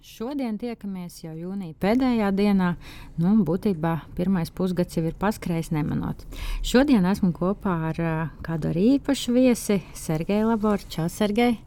Šodien tiekamies jau jūnija pēdējā dienā. Nu, būtībā pirmais pusgads jau ir paskrējis nemanot. Šodien esmu kopā ar uh, kādu arī īpašu viesi, Sergeju Laboru. Čau, Sergej!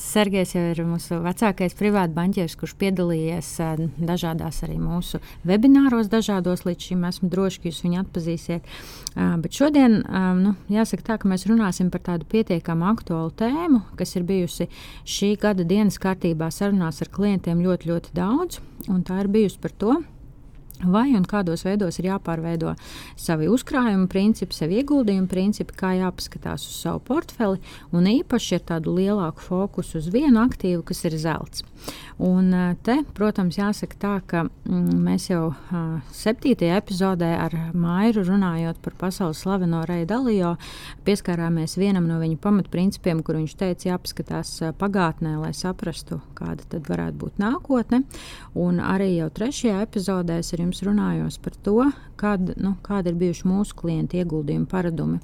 Sergejs jau ir mūsu vecākais privāts banķieris, kurš piedalījies uh, dažādās arī mūsu webināros, dažādos līdz šim esmu droši, ka jūs viņu atpazīsiet. Uh, bet šodien um, nu, jāsaka tā, ka mēs runāsim par tādu pietiekami aktuālu tēmu, kas ir bijusi šī gada dienas kārtībā sarunās ar klientiem ļoti, ļoti daudz, tā ir bijusi par to, Vai un kādos veidos ir jāpārveido savi uzkrājuma principi, savi ieguldījuma principi, kā jāpaskatās uz savu portfeli, un īpaši ir tādu lielāku fokusu uz vienu aktīvu, kas ir zelts. Un te, protams, jāsaka tā, ka mm, mēs jau uh, septītajā epizodē ar Mairu runājot par pasaules slaveno Reju Dalijo, pieskārāmies vienam no viņa pamatprincipiem, kur viņš teica, jāpaskatās pagātnē, lai saprastu, kāda tad varētu būt nākotne. Un arī jau trešajā epizodē es ar jums runājos par to, kāda, nu, kāda ir bijuši mūsu klientu ieguldījuma paradumi.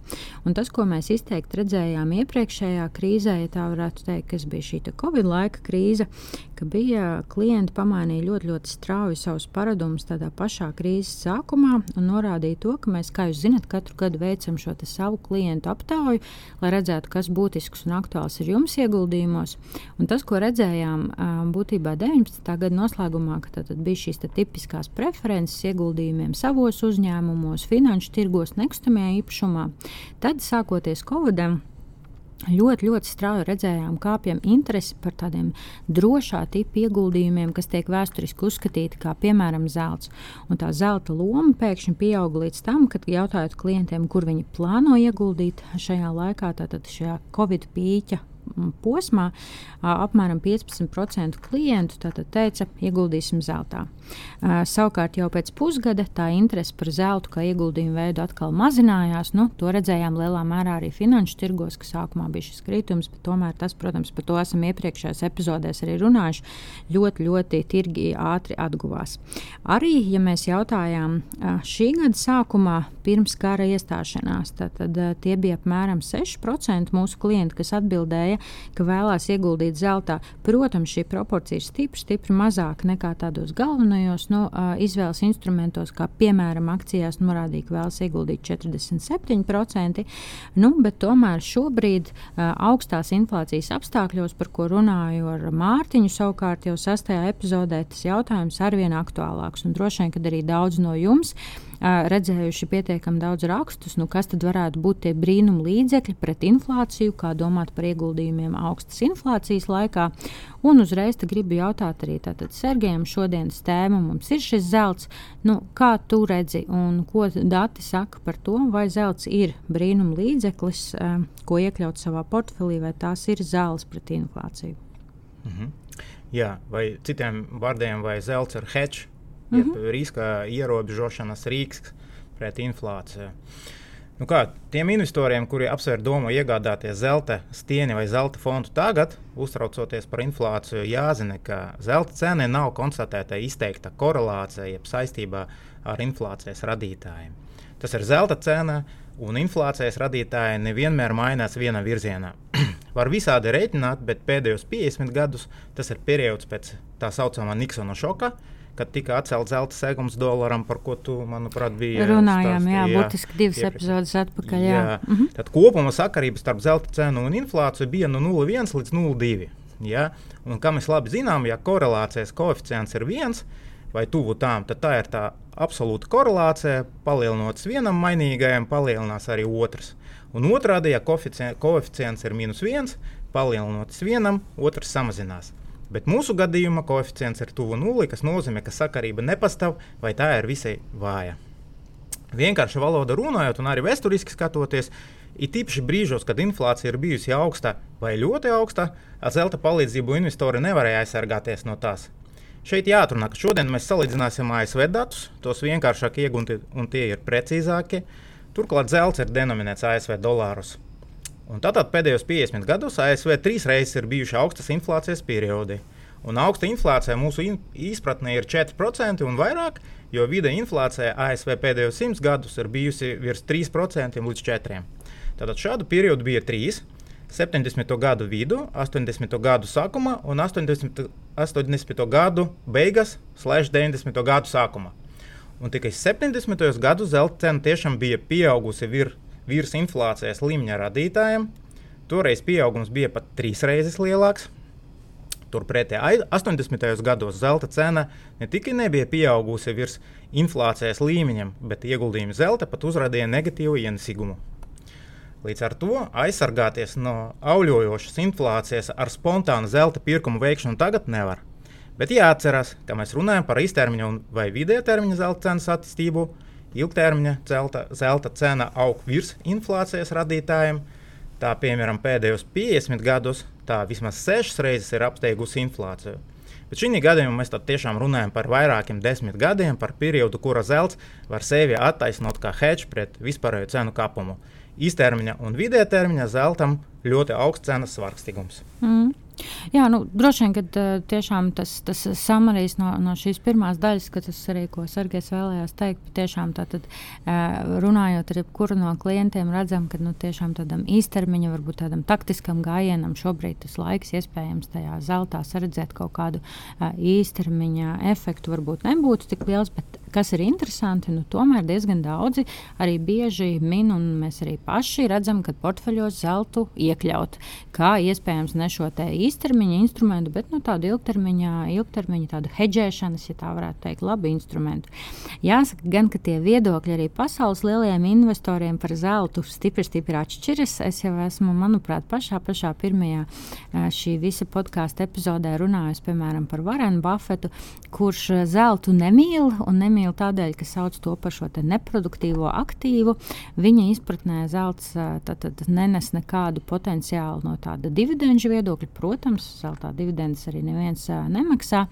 Un tas, ko mēs izteikti redzējām iepriekšējā krīzē, ja tā varētu teikt, kas bija šī Covid laika krīze, ka bija klienti pamainīja ļoti, ļoti strauji savus paradumus tādā pašā krīzes sākumā un norādīja to, ka mēs, kā jūs zinat, katru gadu veicam šo savu klientu aptauju, lai redzētu, kas būtisks un aktuāls ir jums ieguldījumos. Un tas, ko redzējām būtībā 19. gada noslēgumā, ka tad bija šīs tipiskās preferences ieguldījumiem savos uzņēmumos, finanšu tirgos, nekustamajā īpašumā, tad sākoties Covidam ļoti, ļoti strauji redzējām, kāpjam interesi par tādiem drošā tipa ieguldījumiem, kas tiek vēsturiski uzskatīti kā piemēram zelts. Un tā zelta loma pēkšņi pieauga līdz tam, kad jautājot klientiem, kur viņi plāno ieguldīt šajā laikā, tātad šajā Covid pīķa posmā apmēram 15% klientu teica, ieguldīsim zeltā. Savukārt jau pēc pusgada tā interese par zeltu kā ieguldījumu veidu atkal mazinājās. Nu, to redzējām lielā mērā arī finanšu tirgos, ka sākumā bija šis kritums, bet tomēr tas, protams, par to esam iepriekšējās epizodēs arī runājuši, ļoti, ļoti tirgi ātri atguvās. Arī, ja mēs jautājām šī gada sākumā, pirms kara iestāšanās, tad, tad tie bija apmēram 6% mūsu klientu, kas atbildēja domāja, ka vēlās ieguldīt zeltā. Protams, šī proporcija ir stipri, stipri mazāka nekā tādos galvenajos nu, izvēles instrumentos, kā piemēram akcijās norādīja, ka vēlas ieguldīt 47%. Nu, bet tomēr šobrīd augstās inflācijas apstākļos, par ko runāju ar Mārtiņu, savukārt jau sastajā epizodē tas jautājums arvien aktuālāks. Un droši vien, ka arī daudz no jums redzējuši pietiekami daudz rakstus, nu, kas tad varētu būt tie brīnuma līdzekļi pret inflāciju, kā domāt par ieguldījumiem augstas inflācijas laikā. Un uzreiz gribu jautāt arī Sergejam, šodienas tēma mums ir šis zelts. Nu, kā tu redzi un ko dati saka par to, vai zelts ir brīnuma līdzeklis, ko iekļaut savā portfelī, vai tās ir zāles pret inflāciju? Mhm. Jā, vai citiem vārdiem, vai zelts ir hedge, mm -hmm. riska ierobežošanas rīks pret inflāciju. Nu kā, tiem investoriem, kuri apsver domu iegādāties zelta stieni vai zelta fondu tagad, uztraucoties par inflāciju, jāzina, ka zelta cena nav konstatēta izteikta korelācija jeb saistībā ar inflācijas radītājiem. Tas ir zelta cena, un inflācijas radītāji nevienmēr mainās vienā virzienā. Var visādi reiķināt, bet pēdējos 50 gadus tas ir periods pēc tā saucamā Niksona šoka, kad tika atcelts zelta segums dolāram, par ko tu, manuprāt, bija runājām. Jā, jā, būtiski divas iepriekš. epizodes atpakaļ. Jā. Jā. Mhm. Tad kopuma sakarība starp zelta cenu un inflāciju bija no 0,1 līdz 0,2. Ja? Un, kā mēs labi zinām, ja korelācijas koeficients ir viens vai tuvu tām, tad tā ir tā absolūta korelācija. Palielinoties vienam mainīgajam, palielinās arī otrs. Un otrādi, ja koeficients ir minus viens, palielinoties vienam, otrs samazinās. Bet mūsu gadījumā koeficients ir tuvu nulli, kas nozīmē, ka sakarība nepastāv vai tā ir visai vāja. Vienkārši valoda runājot, un arī vēsturiski skatoties, It īpaši brīžos, kad inflācija ir bijusi augsta vai ļoti augsta, ar zelta palīdzību investori nevarēja aizsargāties no tās. Šeit jāatrunā, ka šodien mēs salīdzināsim ASV datus, tos vienkāršāk iegūti un tie ir precīzāki. Turklāt zelts ir denominēts ASV dolāros. Un tātad pēdējos 50 gados ASV trīs reizes ir bijuši augstas inflācijas periodi. Un augsta inflācija mūsu izpratnē ir 4% un vairāk, jo vidē inflācija ASV pēdējos 100 gadus ir bijusi virs 3% līdz 4%. Tātad šādu periodu bija trīs. 70. gadu vidū, 80. gadu sākumā un 80. 80. gadu beigas, slēdz 90. gadu sākumā. Un tikai 70. gadu zelta cena tiešām bija pieaugusi vir, virs inflācijas līmeņa radītājiem. Toreiz pieaugums bija pat trīs reizes lielāks. Turpretī 80. gados zelta cena ne tikai nebija pieaugusi virs inflācijas līmeņa, bet ieguldījumi zelta pat uzrādīja negatīvu ienesīgumu. Līdz ar to aizsargāties no auļojošas inflācijas ar spontānu zelta pirkumu veikšanu tagad nevar. Bet jāatcerās, ka mēs runājam par īstermiņa vai vidēja termiņa zelta cenas attīstību. Ilgtermiņa zelta, zelta cena aug virs inflācijas radītājiem. Tā piemēram pēdējos 50 gadus tā vismaz 6 reizes ir apsteigusi inflāciju. Bet šī gadījumā mēs tiešām runājam par vairākiem desmit gadiem, par periodu, kura zelts var sevi attaisnot kā hedge pret vispārējo cenu kāpumu īstermiņa un vidē termiņa zeltam ļoti augsts cenas svārstīgums. Mm. Jā, nu, droši vien, ka tiešām tas, tas samarīs no, no šīs pirmās daļas, ka tas arī, ko Sergejs vēlējās teikt, tiešām tātad runājot ar jebkuru no klientiem, redzam, ka nu, tiešām tādam īstermiņa, varbūt tādam taktiskam gājienam šobrīd tas laiks iespējams tajā zeltā saredzēt kaut kādu īstermiņa efektu varbūt nebūtu tik liels, bet kas ir interesanti, nu, tomēr diezgan daudzi arī bieži min, un mēs arī paši redzam, ka portfeļos zeltu iekļaut kā iespējams ne šo te īstermiņa instrumentu, bet nu, tādu ilgtermiņa, ilgtermiņa tādu hedžēšanas, ja tā varētu teikt, labu instrumentu. Jāsaka, gan ka tie viedokļi arī pasaules lielajiem investoriem par zeltu stipri, stipri atšķiras. Es jau esmu, manuprāt, pašā, pašā pirmajā šī visa podkāstu epizodē runājusi, piemēram, par Varenu Buffetu, kurš zeltu nemīl un nemīl tādēļ, ka sauc to par šo neproduktīvo aktīvu. Viņa izpratnē zelts tad, tad nenes nekādu potenciālu no tāda dividendžu viedokļa. Protams, zeltā dividendes arī neviens uh, nemaksā.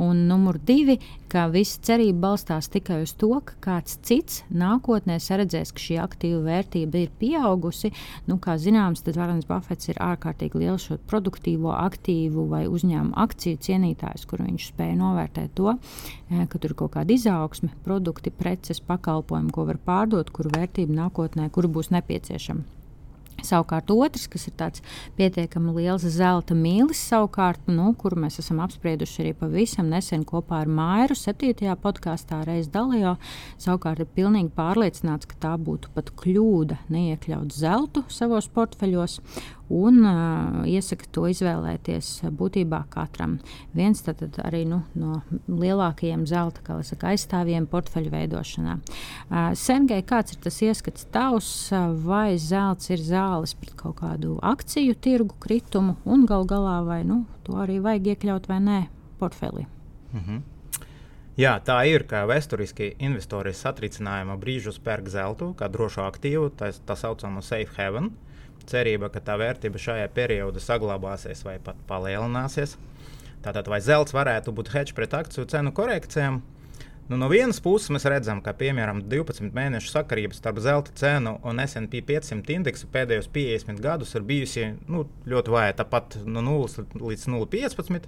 Un numur divi, ka visa cerība balstās tikai uz to, ka kāds cits nākotnē redzēs, ka šī aktīva vērtība ir pieaugusi. Nu, kā zināms, tad Varens Buffets ir ārkārtīgi liels šo produktīvo aktīvu vai uzņēmumu akciju cienītājs, kur viņš spēja novērtēt to, ka tur ir kaut kāda izaugsme, produkti, preces, pakalpojumi, ko var pārdot, kuru vērtība nākotnē, kuru būs nepieciešama. Savukārt otrs, kas ir tāds pietiekami liels zelta mīlis, savukārt, nu, kuru mēs esam apsprieduši arī pavisam nesen kopā ar Mairu, 7. podkāstā reizē dalījā, savukārt ir pilnīgi pārliecināts, ka tā būtu pat kļūda neiekļaut zeltu savos portfeļos un uh, iesaka to izvēlēties būtībā katram. Viens tad, tad arī nu, no lielākajiem zelta saka, aizstāvjiem portfeļu veidošanā. Uh, Sergei, kāds ir tas ieskats tavs, vai zelts ir zāles pret kaut kādu akciju tirgu kritumu, un gal galā vai nu, to arī vajag iekļaut vai nē portfelī? Mm -hmm. Jā, tā ir, ka vēsturiski investori satricinājuma brīžus pērk zeltu kā drošu aktīvu, tā, tā saucamo safe haven. Uh, cerība, ka tā vērtība šajā periodā saglabāsies vai pat palielināsies. Tātad, vai zelts varētu būt hedge pret akciju cenu korekcijām? Nu, no vienas puses mēs redzam, ka piemēram 12 mēnešu sakarība starp zelta cenu un SP 500 indeksu pēdējos 50 gadus ir bijusi nu, ļoti vāja, tāpat no 0 līdz 0,15.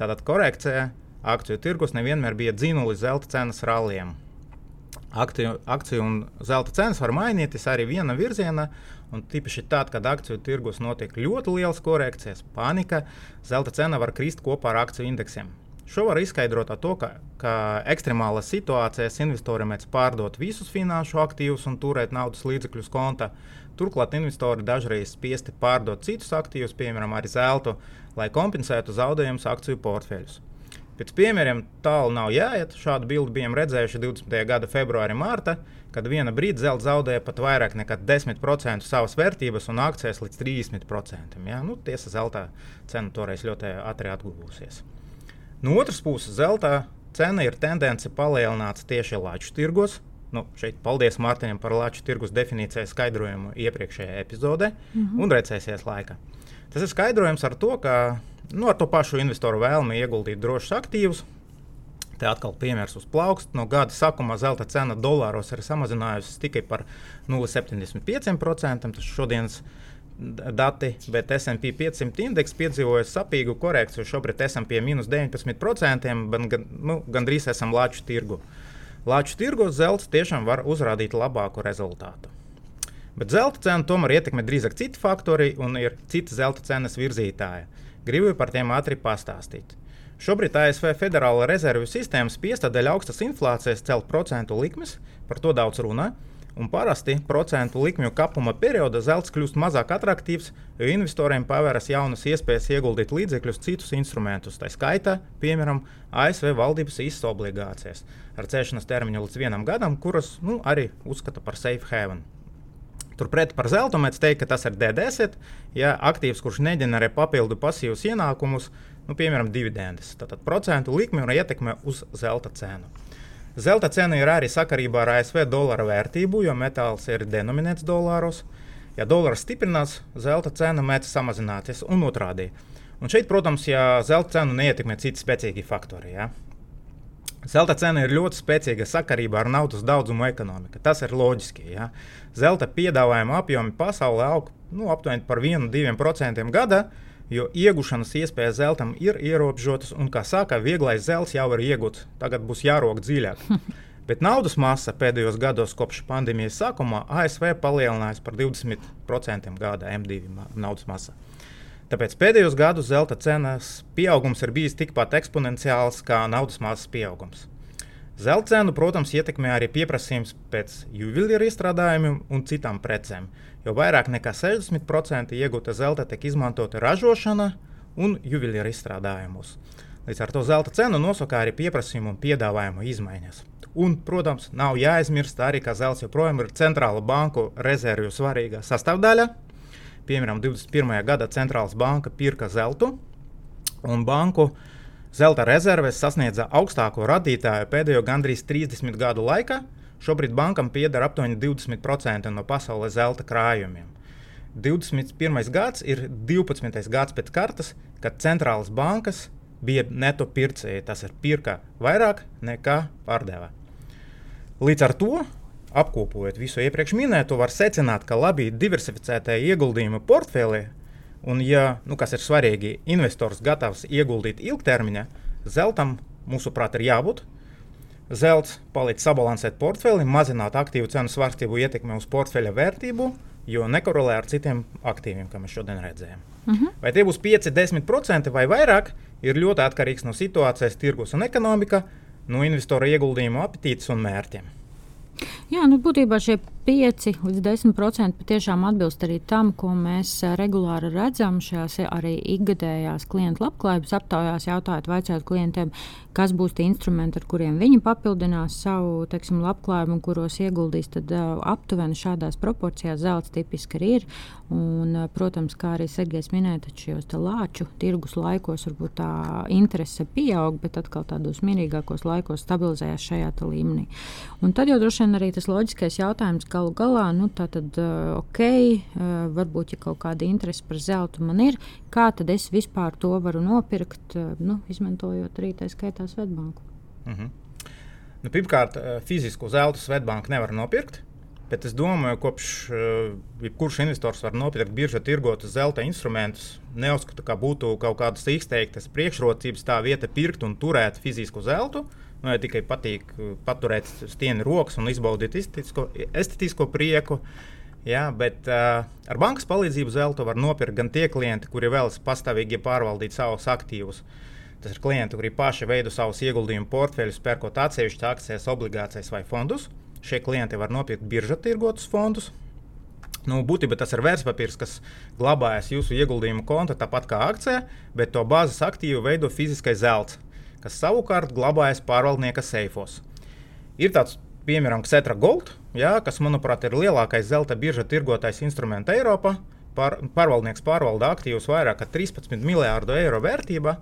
Tātad korekcija akciju tirgus nevienmēr bija dzinulis zelta cenas ralliem. Akciju, akciju un zelta cenas var mainīties arī viena virzienā, un tīpaši tad, kad akciju tirgus notiek ļoti liels korekcijas, panika, zelta cena var krist kopā ar akciju indeksiem. Šo var izskaidrot ar to, ka, ka ekstremālās situācijās investori mēdz pārdot visus finanšu aktīvus un turēt naudas līdzekļus kontā. Turklāt investori dažreiz spiesti pārdot citus aktīvus, piemēram, arī zeltu, lai kompensētu zaudējumus akciju portfeļus. Pēc piemēriem tālu nav jāiet. Šādu bildi bijām redzējuši 20. gada februārī, mārta, kad viena brīdi zelta zaudēja pat vairāk nekā 10% savas vērtības un akcijas līdz 30%. Ja? Nu, tiesa, zelta cena toreiz ļoti ātri atguvusies. No otras puses, zelta cena ir tendence palielināts tieši lāču tirgos, Nu, šeit paldies Mārtiņam par lāču tirgus definīciju skaidrojumu iepriekšējā epizodē mm -hmm. un recesijas laikā. Tas ir skaidrojums ar to, ka nu, ar to pašu investoru vēlmi ieguldīt drošus aktīvus. Te atkal piemērs uz plaukstu. No gada sākuma zelta cena dolāros ir samazinājusies tikai par 0,75%. Tas šodienas dati, bet SP 500 indeks piedzīvoja sapīgu korekciju. Šobrīd esam pie minus 19%, bet gan, nu, gandrīz esam lāču tirgu. Lāču tirgos zelts tiešām var uzrādīt labāku rezultātu. Bet zelta cenu tomēr ietekmē drīzāk citi faktori un ir citi zelta cenas virzītāji. Gribu par tiem ātri pastāstīt. Šobrīd ASV Federāla rezervju sistēma spiesta dēļ augstas inflācijas celt procentu likmes, par to daudz runā. Un parasti procentu likmju kapuma periodā zelts kļūst mazāk attraktīvs, jo investoriem paveras jaunas iespējas ieguldīt līdzekļus citus instrumentus, tā skaitā, piemēram, ASV valdības īstas obligācijas ar cēšanas termiņu līdz vienam gadam, kuras nu, arī uzskata par safe haven. Turpretī par zeltu mēs teiktu, ka tas ir DDS, ja aktīvs, kurš neģenerē papildu pasīvus ienākumus, nu, piemēram, dividendes. Tātad procentu likme un ietekme uz zelta cenu. Zelta cena ir arī sakarībā ar ASV dolāra vērtību, jo metāls ir denominēts dolāros. Ja dolārs stiprinās, zelta cena mēdz samazināties un otrādi. Un šeit, protams, ja zelta cenu neietekmē citi spēcīgi faktori. Ja? Zelta cena ir ļoti spēcīga sakarībā ar naudas daudzumu ekonomiku. Tas ir loģiski. Ja? Zelta piedāvājuma apjomi pasaulē aug nu, aptuveni par 1-2% gadā jo iegūšanas iespējas zeltam ir ierobežotas, un, kā saka, vieglais zelts jau ir iegūts. Tagad būs jārok dziļāk. Bet naudas masa pēdējos gados, kopš pandēmijas sākuma, ASV palielinājās par 20% gada M2 naudas masa. Tāpēc pēdējos gados zelta cenas pieaugums ir bijis tikpat eksponenciāls kā naudas masas pieaugums. Zelta cenu, protams, ietekmē arī pieprasījums pēc juvelīra izstrādājumiem un citām precēm, jo vairāk nekā 60% iegūta zelta tiek izmantota ražošanā un juvelīra izstrādājumos. Līdz ar to zelta cenu nosaka arī pieprasījuma un piedāvājuma izmaiņas. Un, protams, nav jāaizmirst arī, ka zelts joprojām ir centrāla banku rezervju svarīga sastāvdaļa. Piemēram, 21. gada centrālās banka pirka zeltu un banku Zelta rezerves sasniedza augstāko radītāju pēdējo gandrīz 30 gadu laikā. Šobrīd bankam pieder aptuveni 20% no pasaules zelta krājumiem. 21. gads ir 12. gads pēc kartes, kad centrālas bankas bija neto pircēji. Tas ir pirka vairāk nekā pārdeva. Līdz ar to, apkopojot visu iepriekš minēto, var secināt, ka labi diversificētajā ieguldījuma portfelī Un, ja, nu, kas ir svarīgi, investors gatavs ieguldīt ilgtermiņā, zeltam, mūsuprāt, ir jābūt. Zelts palīdz sabalansēt portfeli, mazināt aktīvu cenu svārstību ietekmi uz portfeļa vērtību, jo nekorelē ar citiem aktīviem, kā mēs šodien redzējām. Uh mhm. -huh. Vai tie būs 5, 10% vai vairāk, ir ļoti atkarīgs no situācijas, tirgus un ekonomika, no investora ieguldījumu apetītes un mērķiem. Jā, nu, būtībā šie 5 līdz 10% patiešām atbilst arī tam, ko mēs regulāri redzam šajās arī ikgadējās klientu labklājības aptaujās. Jautājot, vaicājot klientiem, kas būs tie instrumenti, ar kuriem viņi papildinās savu teiksim, labklājību un kuros ieguldīs, tad uh, aptuveni šādās proporcijās zelts tipiski arī ir. Un, uh, protams, kā arī Sergejs minēja, tad šajos lāču tirgus laikos varbūt tā interese pieaug, bet atkal tādos mierīgākos laikos stabilizējas šajā līmenī. Un tad jau droši vien arī tas loģiskais jautājums, galu galā, nu, tā tad, uh, ok, uh, varbūt, ja kaut kāda interese par zeltu man ir, kā tad es vispār to varu nopirkt, uh, nu, izmantojot arī tā skaitā Svetbanku? Mm -hmm. nu, pirmkārt, fizisku zeltu Svetbanka nevar nopirkt. Bet es domāju, ka kopš uh, jebkurš investors var nopirkt biržā tirgotus zelta instrumentus. Neuzskatu, ka būtu kaut kādas izteiktas priekšrocības tā vieta pirkt un turēt fizisku zeltu. Uh, Nu, ja tikai patīk uh, paturēt stieni rokas un izbaudīt estetisko, estetisko prieku. Jā, bet uh, ar bankas palīdzību zeltu var nopirkt gan tie klienti, kuri vēlas pastāvīgi pārvaldīt savus aktīvus. Tas ir klienti, kuri paši veido savus ieguldījumu portfeļus, pērkot atsevišķas akcijas, obligācijas vai fondus. Šie klienti var nopirkt biržā tirgotus fondus. Nu, būtībā tas ir vērtspapīrs, kas glabājas jūsu ieguldījumu konta tāpat kā akcija, bet to bāzes aktīvu veido fiziskais zelts kas savukārt glabājas pārvaldnieka seifos. Ir tāds, piemēram, Cetra Gold, jā, kas, manuprāt, ir lielākais zelta birža tirgotais instruments Eiropā. Pār, pārvaldnieks pārvalda aktīvus vairāk kā 13 miljārdu eiro vērtībā.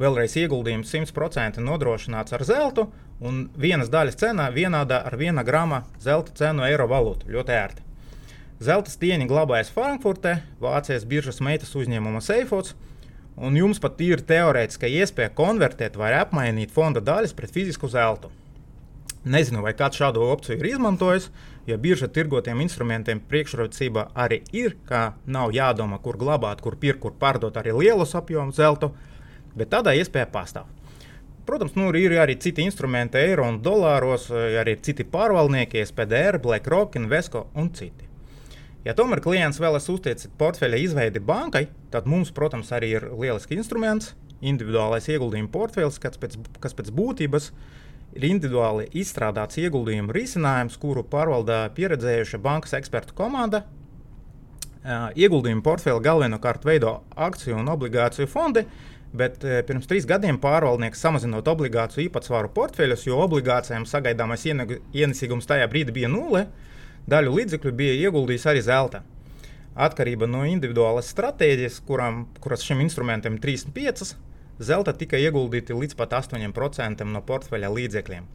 vēlreiz ieguldījums 100% nodrošināts ar zeltu, un vienas daļas cena vienāda ar viena grama zelta cenu eiro valūtu. Ļoti ērti. Zelta stieņi glabājas Frankfurtē, Vācijas biržas meitas uzņēmuma Seifots, un jums pat ir teorētiska iespēja konvertēt vai apmainīt fonda daļas pret fizisku zeltu. Nezinu, vai kāds šādu opciju ir izmantojis, ja birža tirgotiem instrumentiem priekšrocība arī ir, ka nav jādomā, kur glabāt, kur pirkt, kur pārdot arī lielus apjomus zeltu, bet tādā iespēja pastāv. Protams, nu, ir arī citi instrumenti, eiro un dolāros, arī citi pārvaldnieki, SPDR, BlackRock, Invesco un citi. Ja tomēr klients vēlas uzticēt portfeļa izveidi bankai, tad mums, protams, arī ir lielisks instruments, individuālais ieguldījuma portfeļs, kas pēc, kas pēc būtības ir individuāli izstrādāts ieguldījumu risinājums, kuru pārvalda pieredzējuša bankas ekspertu komanda. Ieguldījumu portfeli galvenokārt veido akciju un obligāciju fondi, bet pirms trīs gadiem pārvaldnieks samazinot obligāciju īpatsvaru portfeļus, jo obligācijām sagaidāmais ienesīgums tajā brīdī bija nulle, daļu līdzekļu bija ieguldījis arī zelta. Atkarība no individuālas stratēģijas, kuram, kuras šim instrumentam ir 35, zelta tika ieguldīti līdz pat 8% no portfeļa līdzekļiem.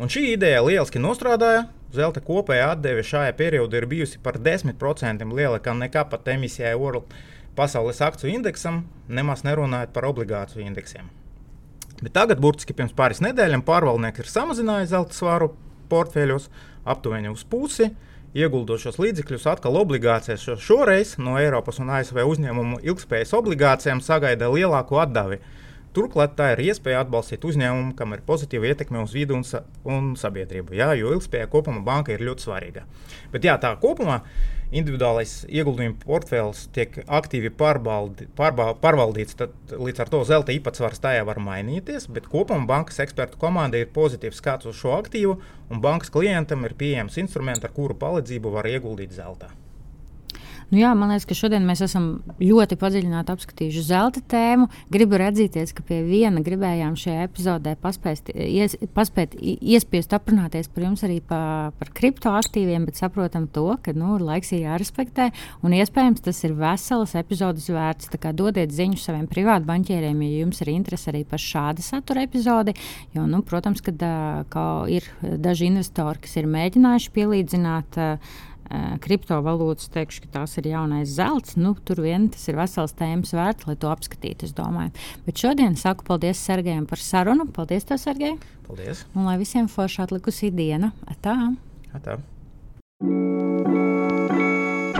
Un šī ideja lieliski nostrādāja. Zelta kopējā atdeve šajā periodā ir bijusi par 10% lielāka nekā pat emisijai World pasaules akciju indeksam, nemaz nerunājot par obligāciju indeksiem. Bet tagad, burtiski pirms pāris nedēļām, pārvaldnieks ir samazinājis zelta svaru portfeļos aptuveni uz pusi, ieguldot šos līdzekļus atkal obligācijās. Šoreiz no Eiropas un ASV uzņēmumu ilgspējas obligācijām sagaida lielāku atdevi. Turklāt tā ir iespēja atbalstīt uzņēmumu, kam ir pozitīva ietekme uz vidi un, sa un sabiedrību. Jā, jo ilgspējā kopumā banka ir ļoti svarīga. Bet jā, tā kopumā individuālais ieguldījumu portfels tiek aktīvi pārbaldi, pārba, pārvaldīts, tad līdz ar to zelta īpatsvars tajā var mainīties. Bet kopumā bankas ekspertu komandai ir pozitīvs skats uz šo aktīvu, un bankas klientam ir pieejams instruments, ar kuru palīdzību var ieguldīt zeltā. Nu jā, man liekas, ka šodien mēs esam ļoti padziļināti apskatījuši zelta tēmu. Gribu redzīties, ka pie viena gribējām šajā epizodē paspēst, ies, paspēt iespiest aprunāties par jums arī pa, par kriptoaktīviem, bet saprotam to, ka nu, laiks ir jārespektē un iespējams tas ir veselas epizodes vērts. Tā kā dodiet ziņu saviem privātbanķieriem, ja jums ir interese arī par šādu satura epizodi. Jo, nu, protams, ka ir daži investori, kas ir mēģinājuši pielīdzināt. Uh, kriptovalūtas, teikšu, ka tās ir jaunais zelts. Nu, tur vien tas ir vesels tēmas vērts, lai to apskatītu, es domāju. Bet šodien saku paldies Sergejam par sarunu. Paldies, tev, Sergej! Paldies! Un lai visiem forši atlikusī diena! Atā! Atā.